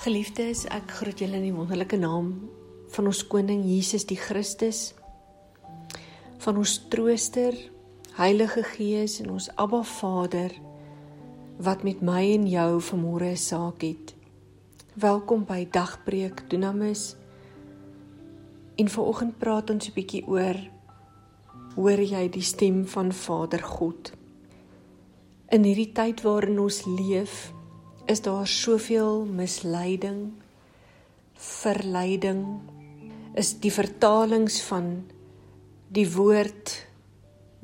Geliefdes, ek groet julle in die wonderlike naam van ons koning Jesus die Christus, van ons trooster, Heilige Gees en ons Abba Vader wat met my en jou vanmôre 'n saak het. Welkom by Dagbreek Dunamis. En vanoggend praat ons 'n bietjie oor hoor jy die stem van Vader God? In hierdie tyd waarin ons leef, is daar soveel misleiding, verleiding, is die vertalings van die woord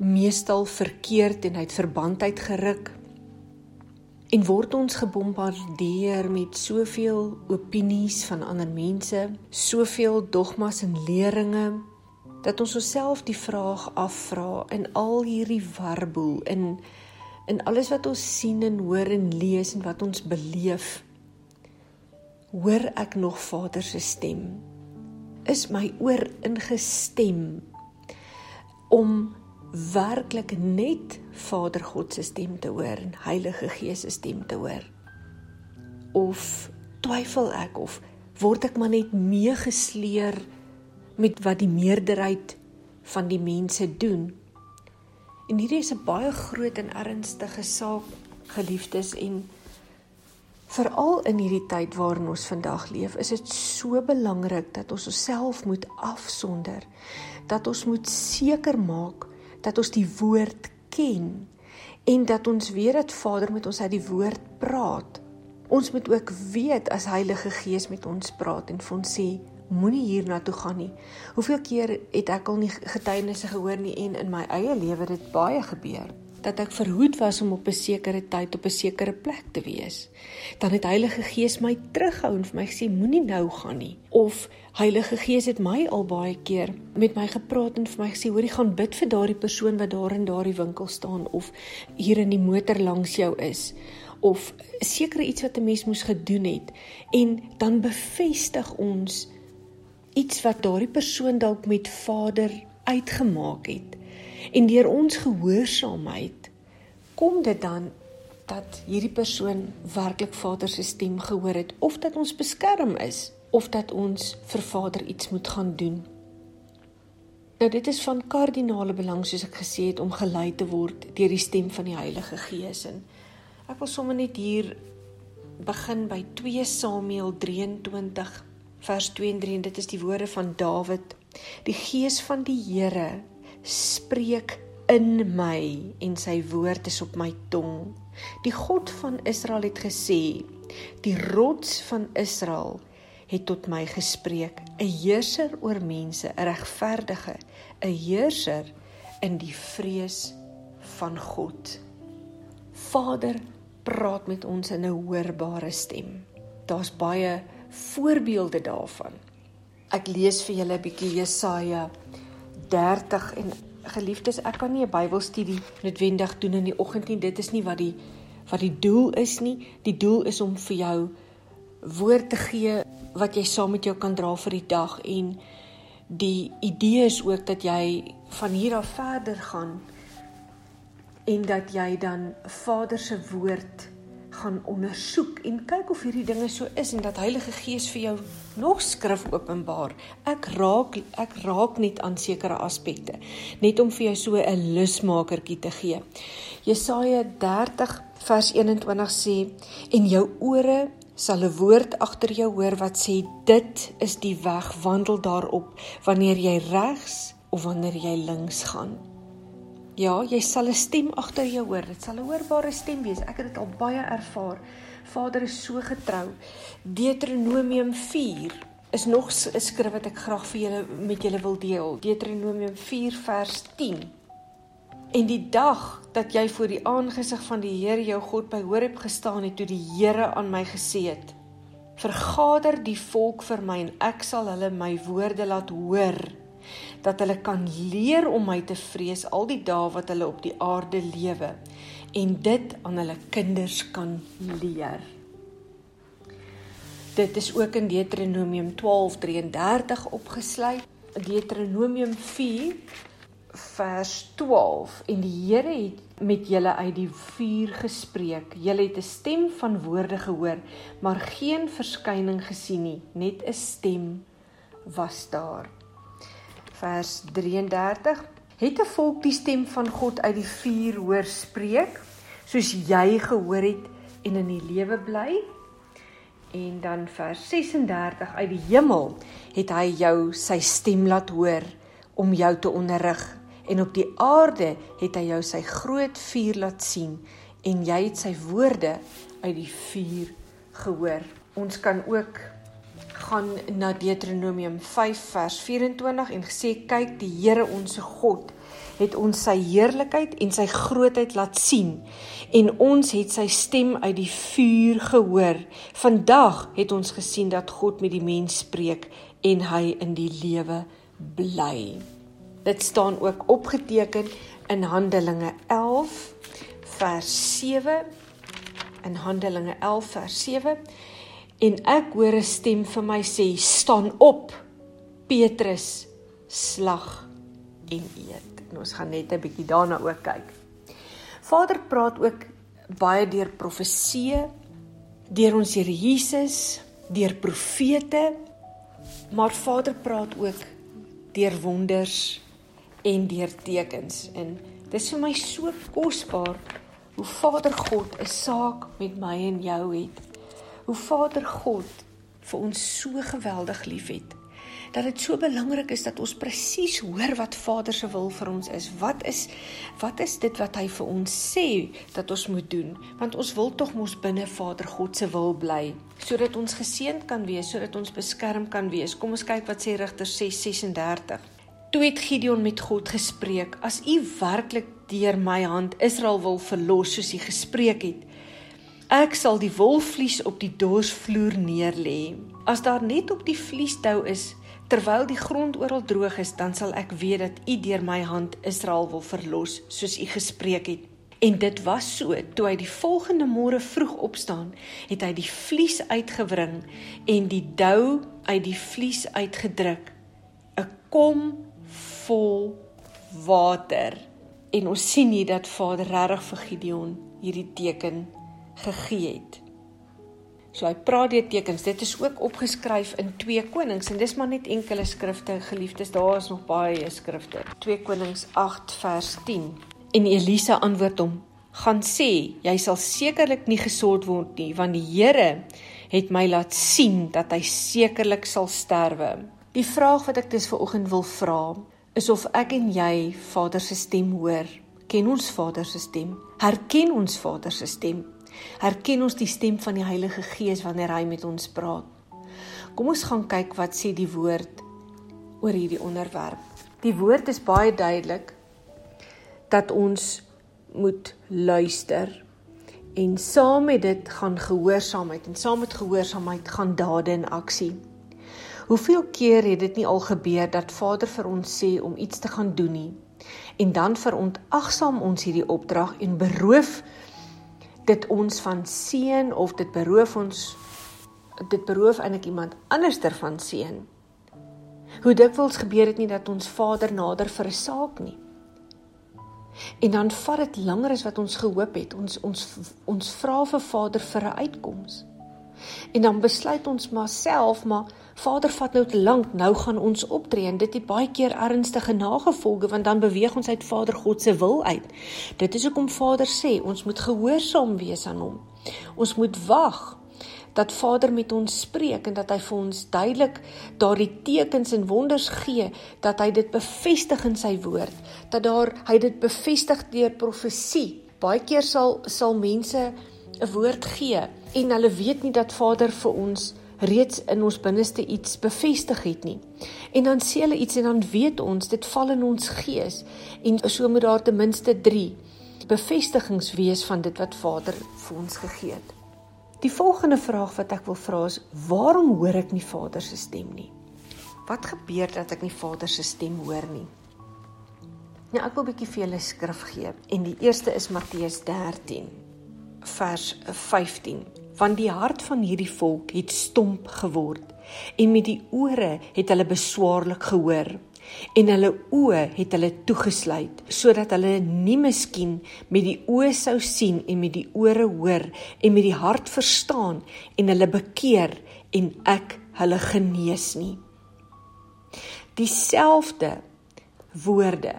meestal verkeerd en uit verband uit geruk en word ons gebombardeer met soveel opinies van ander mense, soveel dogmas en leringe dat ons osself die vraag afvra in al hierdie warboel in in alles wat ons sien en hoor en lees en wat ons beleef hoor ek nog Vader se stem. Is my oor ingestem om werklik net Vader God se stem te hoor en Heilige Gees se stem te hoor? Of twyfel ek of word ek maar net meegesleer met wat die meerderheid van die mense doen En hierdie is 'n baie groot en ernstige saak, geliefdes en veral in hierdie tyd waarin ons vandag leef, is dit so belangrik dat ons osself moet afsonder, dat ons moet seker maak dat ons die woord ken en dat ons weet dat Vader met ons uit die woord praat. Ons moet ook weet as Heilige Gees met ons praat en vir ons sê moenie hiernatoe gaan nie. Hoeveel keer het ek al nie getuienisse gehoor nie en in my eie lewe dit baie gebeur dat ek verhoed was om op 'n sekere tyd op 'n sekere plek te wees. Dan het Heilige Gees my terughou en vir my gesê moenie nou gaan nie. Of Heilige Gees het my al baie keer met my gepraat en vir my gesê hoorie gaan bid vir daardie persoon wat daar in daardie winkel staan of hier in die motor langs jou is of sekere iets wat 'n mens moes gedoen het en dan bevestig ons iets wat daardie persoon dalk met Vader uitgemaak het. En deur ons gehoorsaamheid kom dit dan dat hierdie persoon werklik Vader se stem gehoor het of dat ons beskerm is of dat ons vir Vader iets moet gaan doen. Nou dit is van kardinale belang soos ek gesê het om gelei te word deur die stem van die Heilige Gees en ek wil sommer net hier begin by 2 Samuel 23 vers 2 en 3 en dit is die woorde van Dawid. Die gees van die Here spreek in my en sy woord is op my tong. Die God van Israel het gesê: Die rots van Israel het tot my gespreek, 'n heerser oor mense, 'n regverdige, 'n heerser in die vrees van God. Vader praat met ons in 'n hoorbare stem. Daar's baie voorbeelde daarvan. Ek lees vir julle 'n bietjie Jesaja 30 en geliefdes, ek kan nie 'n Bybelstudie noodwendig doen in die oggend nie. Dit is nie wat die wat die doel is nie. Die doel is om vir jou woord te gee wat jy saam met jou kan dra vir die dag en die idee is ook dat jy van hier af verder gaan en dat jy dan Vader se woord gaan ondersoek en kyk of hierdie dinge so is en dat Heilige Gees vir jou nog skrif openbaar. Ek raak ek raak net aan sekere aspekte net om vir jou so 'n lusmakertjie te gee. Jesaja 30 vers 21 sê en jou ore sal 'n woord agter jou hoor wat sê dit is die weg wandel daarop wanneer jy regs of wanneer jy links gaan. Ja, jy sal 'n stem agter jou hoor. Dit sal 'n hoorbare stem wees. Ek het dit al baie ervaar. Vader is so getrou. Deuteronomium 4 is nog 'n skrif wat ek graag vir julle met julle wil deel. Deuteronomium 4 vers 10. En die dag dat jy voor die aangesig van die Here jou God by Horeb gestaan het toe die Here aan my gesê het: "Vergader die volk vir my en ek sal hulle my woorde laat hoor." Dat hulle kan leer om my te vrees al die dae wat hulle op die aarde lewe en dit aan hulle kinders kan leer. Dit is ook in Deuteronomium 12:33 opgesluit. Deuteronomium 4 vers 12 en die Here het met julle uit die vuur gespreek. Julle het 'n stem van woorde gehoor, maar geen verskyning gesien nie, net 'n stem was daar. Vers 33 Het 'n volk die stem van God uit die vuur hoor spreek, soos jy gehoor het en in die lewe bly? En dan vers 36 uit die hemel het hy jou sy stem laat hoor om jou te onderrig en op die aarde het hy jou sy groot vuur laat sien en jy het sy woorde uit die vuur gehoor. Ons kan ook gaan na Deuteronomium 5 vers 24 en gesê kyk die Here ons God het ons sy heerlikheid en sy grootheid laat sien en ons het sy stem uit die vuur gehoor. Vandag het ons gesien dat God met die mens spreek en hy in die lewe bly. Dit staan ook opgeteken in Handelinge 11 vers 7 in Handelinge 11 vers 7 en ek hoor 'n stem vir my sê staan op Petrus slag en eet en ons gaan net 'n bietjie daarna ook kyk. Vader praat ook baie deur profeseë, deur ons Here Jesus, deur profete, maar Vader praat ook deur wonders en deur tekens en dit is vir my so kosbaar hoe Vader God 'n saak met my en jou het. Hoe Vader God vir ons so geweldig liefhet dat dit so belangrik is dat ons presies hoor wat Vader se wil vir ons is. Wat is wat is dit wat hy vir ons sê dat ons moet doen? Want ons wil tog mos binne Vader God se wil bly sodat ons geseënd kan wees, sodat ons beskerm kan wees. Kom ons kyk wat sê Rigters 6:36. Toe het Gideon met God gespreek: "As U werklik deur my hand Israel wil verlos soos U gespreek het, ek sal die wolvlies op die dorsvloer neerlê. As daar net op die vliesdou is, Terwyl die grond oral droog is, dan sal ek weet dat U deur my hand Israel wil verlos, soos U gespreek het. En dit was so, toe hy die volgende môre vroeg opstaan, het hy die vlies uitgewring en die dou uit die vlies uitgedruk. 'n Kom vol water. En ons sien hier dat Vader regtig vir Gideon hierdie teken gegee het. So hy praat deur tekens. Dit is ook opgeskryf in 2 Konings en dis maar net enkele skrifte geliefdes. Daar is nog baie skrifte. 2 Konings 8 vers 10. En Elisa antwoord hom: "Gaan sê, jy sal sekerlik nie gesond word nie, want die Here het my laat sien dat hy sekerlik sal sterwe." Die vraag wat ek dis ver oggend wil vra, is of ek en jy Vader se stem hoor. Ken ons Vader se stem? Herken ons Vader se stem? Herken ons die stem van die Heilige Gees wanneer hy met ons praat? Kom ons gaan kyk wat sê die woord oor hierdie onderwerp. Die woord is baie duidelik dat ons moet luister en saam met dit gaan gehoorsaamheid en saam met gehoorsaamheid gaan dade in aksie. Hoeveel keer het dit nie al gebeur dat Vader vir ons sê om iets te gaan doen nie en dan verontagsaam ons hierdie opdrag en beroof dit ons van seën of dit beroof ons dit beroof eintlik iemand anderster van seën. Hoe dikwels gebeur dit nie dat ons Vader nader vir 'n saak nie. En dan vat dit langer as wat ons gehoop het. Ons ons ons vra vir Vader vir 'n uitkoms. En dan besluit ons maar self, maar Vader vat nou te lank, nou gaan ons optree en dit het baie keer ernstige nagevolge want dan beweeg ons uit Vader God se wil uit. Dit is hoekom Vader sê ons moet gehoorsaam wees aan hom. Ons moet wag dat Vader met ons spreek en dat hy vir ons duidelik daardie tekens en wonders gee dat hy dit bevestig in sy woord dat daar hy dit bevestig deur profesie baie keer sal sal mense 'n woord gee en hulle weet nie dat Vader vir ons reeds in ons binneste iets bevestig het nie. En dan sê hulle iets en dan weet ons dit val in ons gees en so moet daar ten minste 3 bevestigings wees van dit wat Vader vir ons gegee het. Die volgende vraag wat ek wil vra is waarom hoor ek nie Vader se stem nie? Wat gebeur dat ek nie Vader se stem hoor nie? Nou ek wil 'n bietjie vir julle skrif gee en die eerste is Matteus 13 vers 15 want die hart van hierdie volk het stomp geword en met die ore het hulle beswaarlik gehoor en hulle oë het hulle toegesluit sodat hulle nie miskien met die oë sou sien en met die ore hoor en met die hart verstaan en hulle bekeer en ek hulle genees nie. Dieselfde woorde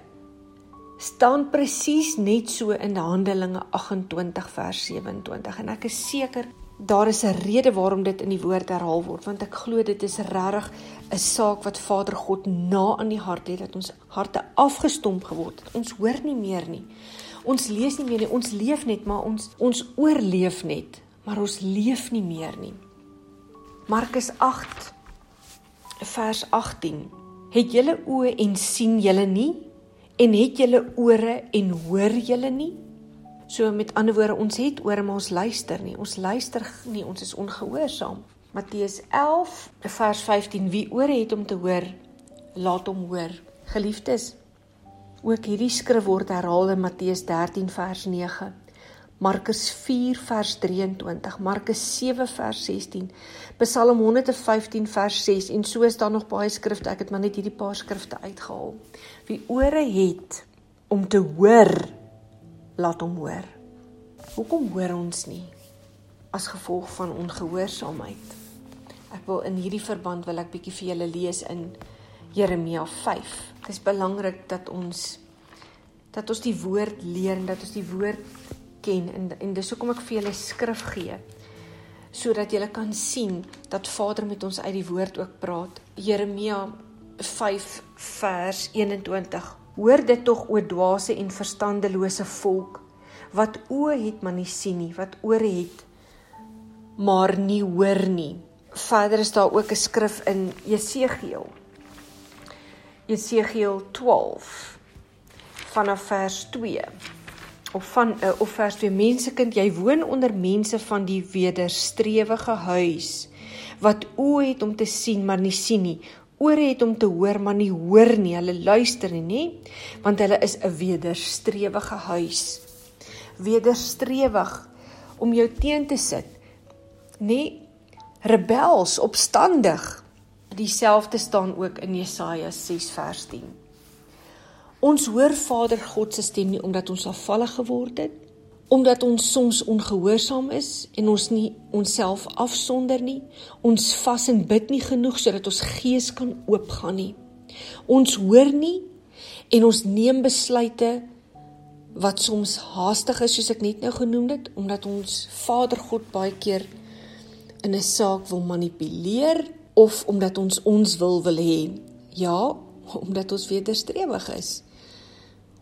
staan presies net so in Handelinge 28 vers 27 en ek is seker daar is 'n rede waarom dit in die woord herhaal word want ek glo dit is regtig 'n saak wat Vader God na aan die hart het dat ons harte afgestomp geword het. Ons hoor nie meer nie. Ons lees nie meer nie. Ons leef net, maar ons ons oorleef net, maar ons leef nie meer nie. Markus 8 vers 18. Het julle oë en sien julle nie? En het julle ore en hoor julle nie? So met ander woorde, ons het oor maar ons luister nie. Ons luister nie, ons is ongehoorsaam. Matteus 11 vers 15: Wie ore het om te hoor, laat hom hoor. Geliefdes, ook hierdie skrif word herhaal in Matteus 13 vers 9. Markus 4 vers 23, Markus 7 vers 16, Psalm 115 vers 6 en so is daar nog baie skrifte. Ek het maar net hierdie paar skrifte uitgehaal. Wie ore het om te hoor, laat hom hoor. Hoekom hoor ons nie as gevolg van ongehoorsaamheid? Ek wil in hierdie verband wil ek bietjie vir julle lees in Jeremia 5. Dit is belangrik dat ons dat ons die woord leer en dat ons die woord ken en en dis hoekom ek vir julle skrif gee sodat julle kan sien dat Vader met ons uit die woord ook praat. Jeremia 5 vers 21 Hoor dit tog o dwaase en verstandelose volk wat oë het maar nie sien nie, wat ore het maar nie hoor nie. Verder is daar ook 'n skrif in Jesegiel. Jesegiel 12 vanaf vers 2 of van uh, of vers 2 mensekind jy woon onder mense van die wederstrewige huis wat oë het om te sien maar nie sien nie. Ore het om te hoor maar nie hoor nie. Hulle luister nie nê? Want hulle is 'n wederstrewige huis. Wederstrewig om jou teen te sit nê? Rebels opstandig. Dieselfde staan ook in Jesaja 6 vers 10 ons hoor Vader God se stem nie omdat ons afvallig geword het omdat ons soms ongehoorsaam is en ons nie onsself afsonder nie, ons vas en bid nie genoeg sodat ons gees kan oopgaan nie. Ons hoor nie en ons neem besluite wat soms haastig is soos ek net nou genoem het omdat ons Vader God baie keer in 'n saak wil manipuleer of omdat ons ons wil wil hê. Ja, omdat ons wederstrewig is.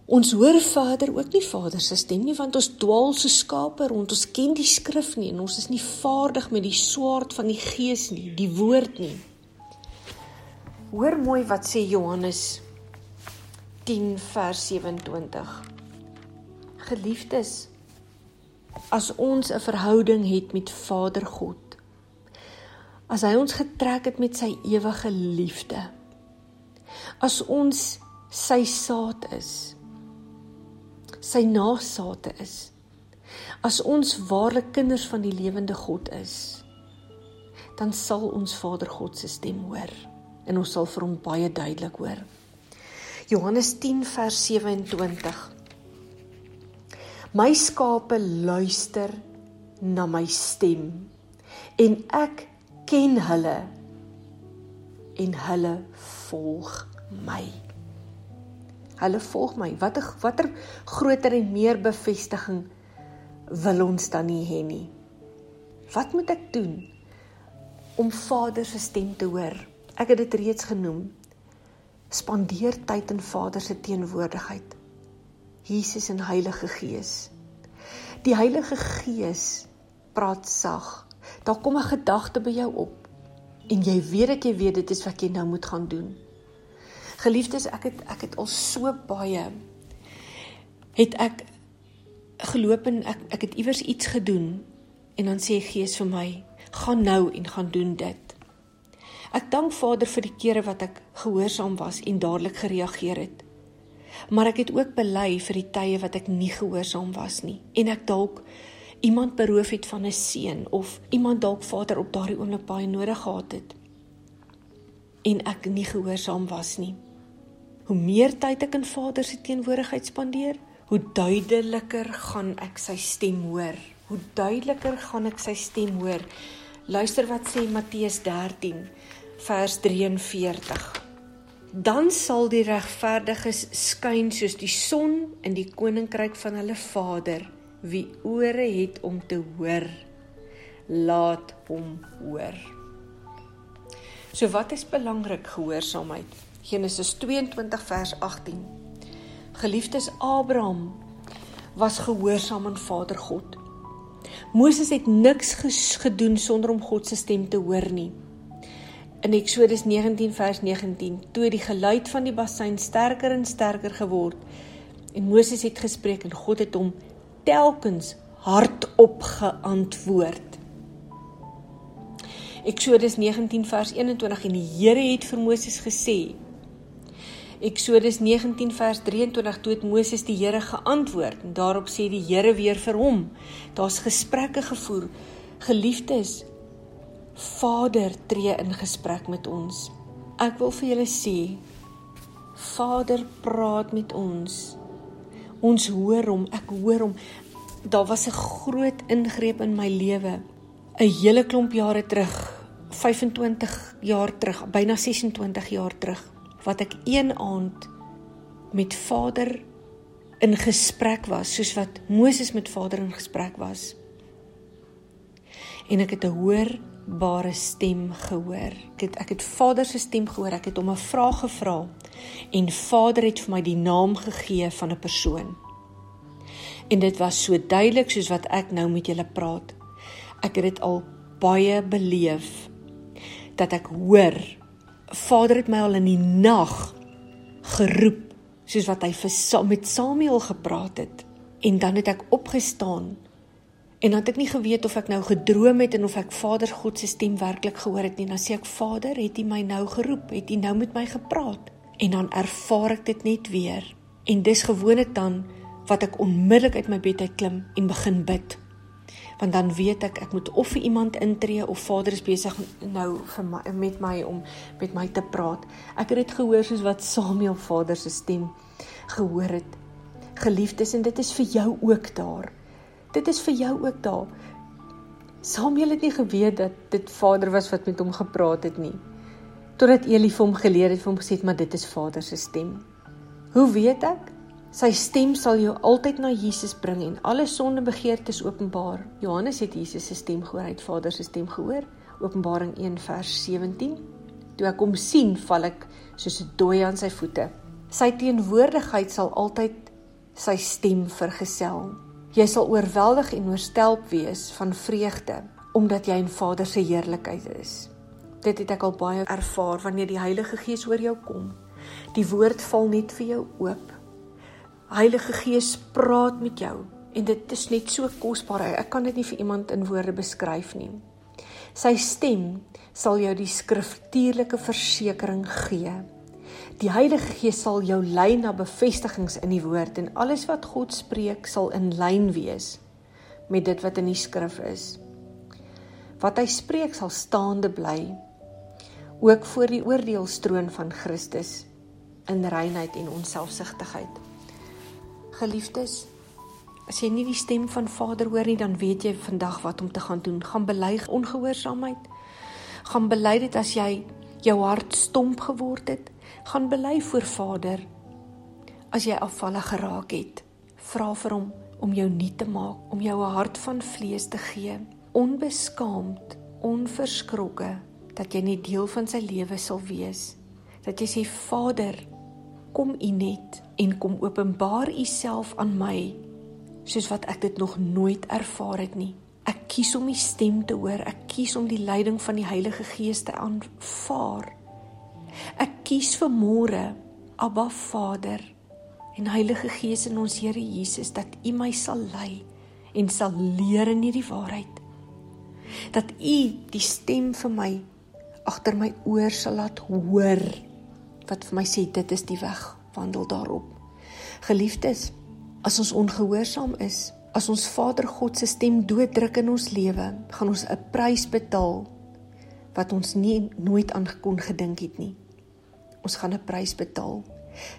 Ons hoor Vader ook nie Vader se stem nie want ons dwaal so skape rond. Ons ken die skrif nie en ons is nie vaardig met die swaard van die gees nie, die woord nie. Hoor mooi wat sê Johannes 10 vers 27. Geliefdes, as ons 'n verhouding het met Vader God, as hy ons getrek het met sy ewige liefde, as ons sy saad is, sy nageslagte is. As ons waarlik kinders van die lewende God is, dan sal ons Vader God se stem hoor en ons sal vir hom baie duidelik hoor. Johannes 10 vers 27 My skape luister na my stem en ek ken hulle en hulle volg my. Hulle volg my. Watter watter groter en meer bevestiging wil ons dan nie hê nie? Wat moet ek doen om Vader se stem te hoor? Ek het dit reeds genoem. Spandeer tyd in Vader se teenwoordigheid. Jesus en Heilige Gees. Die Heilige Gees praat sag. Daar kom 'n gedagte by jou op en jy weet ek jy weet dit is wat jy nou moet gaan doen. Geliefdes, ek het ek het al so baie het ek geloop en ek ek het iewers iets gedoen en dan sê Gees vir my, gaan nou en gaan doen dit. Ek dank Vader vir die kere wat ek gehoorsaam was en dadelik gereageer het. Maar ek het ook bely vir die tye wat ek nie gehoorsaam was nie en ek dalk iemand beroof het van 'n seën of iemand dalk Vader op daardie oomblik baie nodig gehad het en ek nie gehoorsaam was nie. Hoe meer tyd ek in Vader se teenwoordigheid spandeer, hoe duideliker gaan ek sy stem hoor. Hoe duideliker gaan ek sy stem hoor. Luister wat sê Matteus 13 vers 43. Dan sal die regverdiges skyn soos die son in die koninkryk van hulle Vader. Wie ore het om te hoor, laat hom hoor. So wat is belangrik gehoorsaamheid? Genesis 22 vers 18. Geliefdes Abraham was gehoorsaam aan Vader God. Moses het niks gedoen sonder om God se stem te hoor nie. In Eksodus 19 vers 19, toe die geluid van die bassein sterker en sterker geword en Moses het gespreek en God het hom telkens hardop geantwoord. Eksodus 19 vers 21 en die Here het vir Moses gesê Eksodus 19 vers 23 toe het Moses die Here geantwoord en daarop sê die Here weer vir hom daar's gesprekke gevoer. Geliefdes Vader tree in gesprek met ons. Ek wil vir julle sê Vader praat met ons. Ons hoor hom ek hoor hom. Daar was 'n groot ingreep in my lewe. 'n hele klomp jare terug 25 jaar terug byna 26 jaar terug wat ek een aand met Vader in gesprek was, soos wat Moses met Vader in gesprek was. En ek het 'n hoorbare stem gehoor. Ek het ek het Vader se stem gehoor. Ek het hom 'n vraag gevra en Vader het vir my die naam gegee van 'n persoon. En dit was so duidelik soos wat ek nou met julle praat. Ek het dit al baie beleef dat ek hoor Vader het my al in die nag geroep soos wat hy vir met Samuel gepraat het. En dan het ek opgestaan en dan het ek nie geweet of ek nou gedroom het en of ek Vader God se stem werklik gehoor het nie. Dan sê ek Vader het U my nou geroep? Het U nou met my gepraat? En dan ervaar ek dit net weer. En dis gewoonlik dan wat ek onmiddellik uit my bed uit klim en begin bid want dan weet ek ek moet of vir iemand intree of Vader is besig nou vir my met my om met my te praat. Ek het dit gehoor soos wat Samuel Vader se stem gehoor het. Geliefdes en dit is vir jou ook daar. Dit is vir jou ook daar. Samuel het nie geweet dat dit Vader was wat met hom gepraat het nie. Totdat Eli vir hom geleer het vir hom gesê het maar dit is Vader se stem. Hoe weet ek? Sy stem sal jou altyd na Jesus bring en alle sondebegeertes openbaar. Johannes het Jesus se stem gehoor, hy het Vader se stem gehoor. Openbaring 1 vers 17. Toe ek hom sien, val ek soos 'n dooi aan sy voete. Sy teenwoordigheid sal altyd sy stem vergesel. Jy sal oorweldig en oorstelp wees van vreugde omdat jy in Vader se heerlikheid is. Dit het ek al baie ervaar wanneer die Heilige Gees oor jou kom. Die woord val net vir jou oop Heilige Gees praat met jou en dit is net so kosbaar. Ek kan dit nie vir iemand in woorde beskryf nie. Sy stem sal jou die skriftuurlike versekering gee. Die Heilige Gees sal jou lei na bevestigings in die woord en alles wat God spreek sal in lyn wees met dit wat in die skrif is. Wat hy spreek sal staande bly ook voor die oordeelstroon van Christus in reinheid en onselfsugtigheid. Geliefdes, as jy nie die stem van Vader hoor nie, dan weet jy vandag wat om te gaan doen. Gaan bely ongehoorsaamheid. Gaan bely dit as jy jou hart stomp geword het. Gaan bely voor Vader. As jy afvalle geraak het, vra vir hom om jou nuut te maak, om jou 'n hart van vlees te gee, onbeskaamd, onverskrokke dat jy nie deel van sy lewe sal wees. Dat jy sê Vader, kom u net en kom openbaar u self aan my soos wat ek dit nog nooit ervaar het nie. Ek kies om u stem te hoor. Ek kies om die leiding van die Heilige Gees te aanvaar. Ek kies vir môre, Abba Vader en Heilige Gees in ons Here Jesus dat u my sal lei en sal leer in hierdie waarheid. Dat u die stem vir my agter my oor sal laat hoor wat vir my sê dit is die weg, wandel daarop. Geliefdes, as ons ongehoorsaam is, as ons Vader God se stem dooddruk in ons lewe, gaan ons 'n prys betaal wat ons nie nooit aan gekon gedink het nie. Ons gaan 'n prys betaal.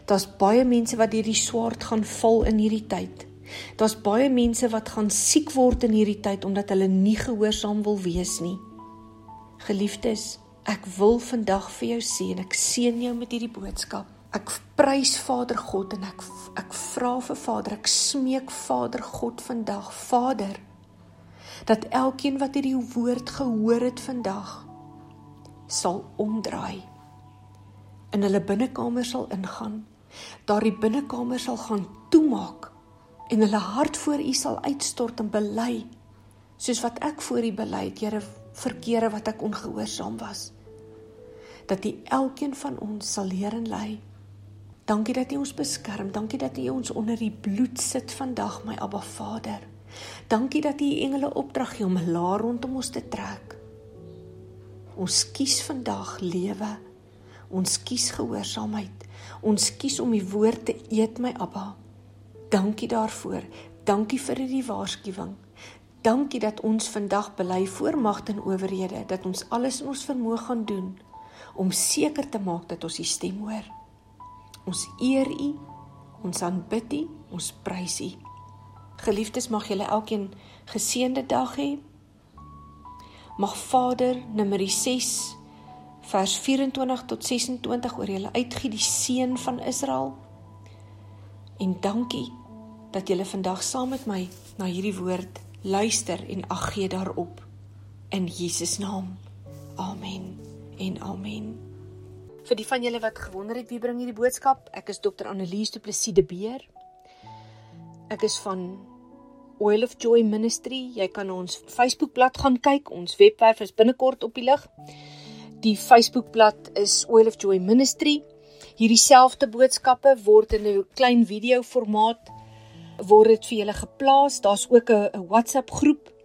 Daar's baie mense wat deur die swaard gaan val in hierdie tyd. Daar's baie mense wat gaan siek word in hierdie tyd omdat hulle nie gehoorsaam wil wees nie. Geliefdes, ek wil vandag vir jou sê en ek seën jou met hierdie boodskap. Ek prys Vader God en ek ek vra vir Vader, ek smeek Vader God vandag, Vader, dat elkeen wat hierdie woord gehoor het vandag sal omdraai. In hulle binnekamer sal ingaan. Daardie binnekamer sal gaan toemaak en hulle hart voor U sal uitstort en bely soos wat ek voor U bely het, Here, verkeere wat ek ongehoorsaam was. Dat U elkeen van ons sal leer en lei. Dankie dat U ons beskerm. Dankie dat U ons onder die bloed sit vandag, my Abba Vader. Dankie dat U engele opdrag gee om 'n laar rondom ons te trek. Ons kies vandag lewe. Ons kies gehoorsaamheid. Ons kies om die woord te eet, my Abba. Dankie daarvoor. Dankie vir hierdie waarskuwing. Dankie dat ons vandag bely voor magte en owerhede dat ons alles in ons vermoë gaan doen om seker te maak dat ons U stem hoor. Ons eer U, ons aanbid U, ons prys U. Geliefdes, mag julle elkeen geseënde dag hê. Mag Vader Numeri 6 vers 24 tot 26 oor julle uitgie die seën van Israel. En dankie dat julle vandag saam met my na hierdie woord luister en ag gee daarop in Jesus naam. Amen en amen. Vir die van julle wat gewonder het wie bring hierdie boodskap, ek is Dr. Annelies Du Plessis de Beer. Ek is van Oil of Joy Ministry. Jy kan ons Facebookblad gaan kyk. Ons webwerf is binnekort op die lig. Die Facebookblad is Oil of Joy Ministry. Hierdie selfde boodskappe word in 'n klein video formaat word dit vir julle geplaas. Daar's ook 'n WhatsApp groep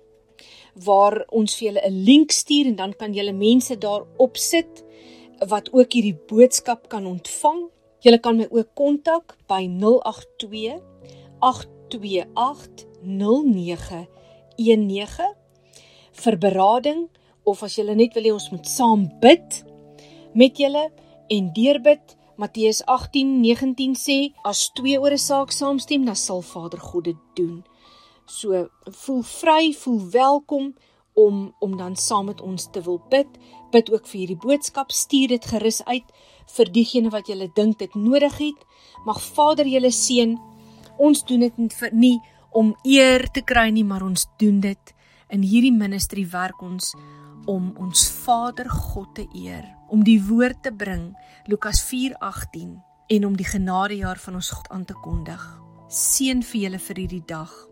waar ons vir julle 'n link stuur en dan kan julle mense daar opsit wat ook hierdie boodskap kan ontvang. Julle kan my ook kontak by 082 828 0919 vir berading of as julle net wil hê ons moet saam bid met julle en deurbid Matteus 18:19 sê as twee oor 'n saak saamstem, dan sal Vader God dit doen. So voel vry, voel welkom om om dan saam met ons te wil bid. Bid ook vir hierdie boodskap, stuur dit gerus uit vir diegene wat jy dink dit nodig het. Mag Vader julle seën. Ons doen dit nie om eer te kry nie, maar ons doen dit in hierdie ministry werk ons om ons Vader God te eer, om die woord te bring, Lukas 4:18, en om die genadejaar van ons God aan te kondig. Seën vir julle vir hierdie dag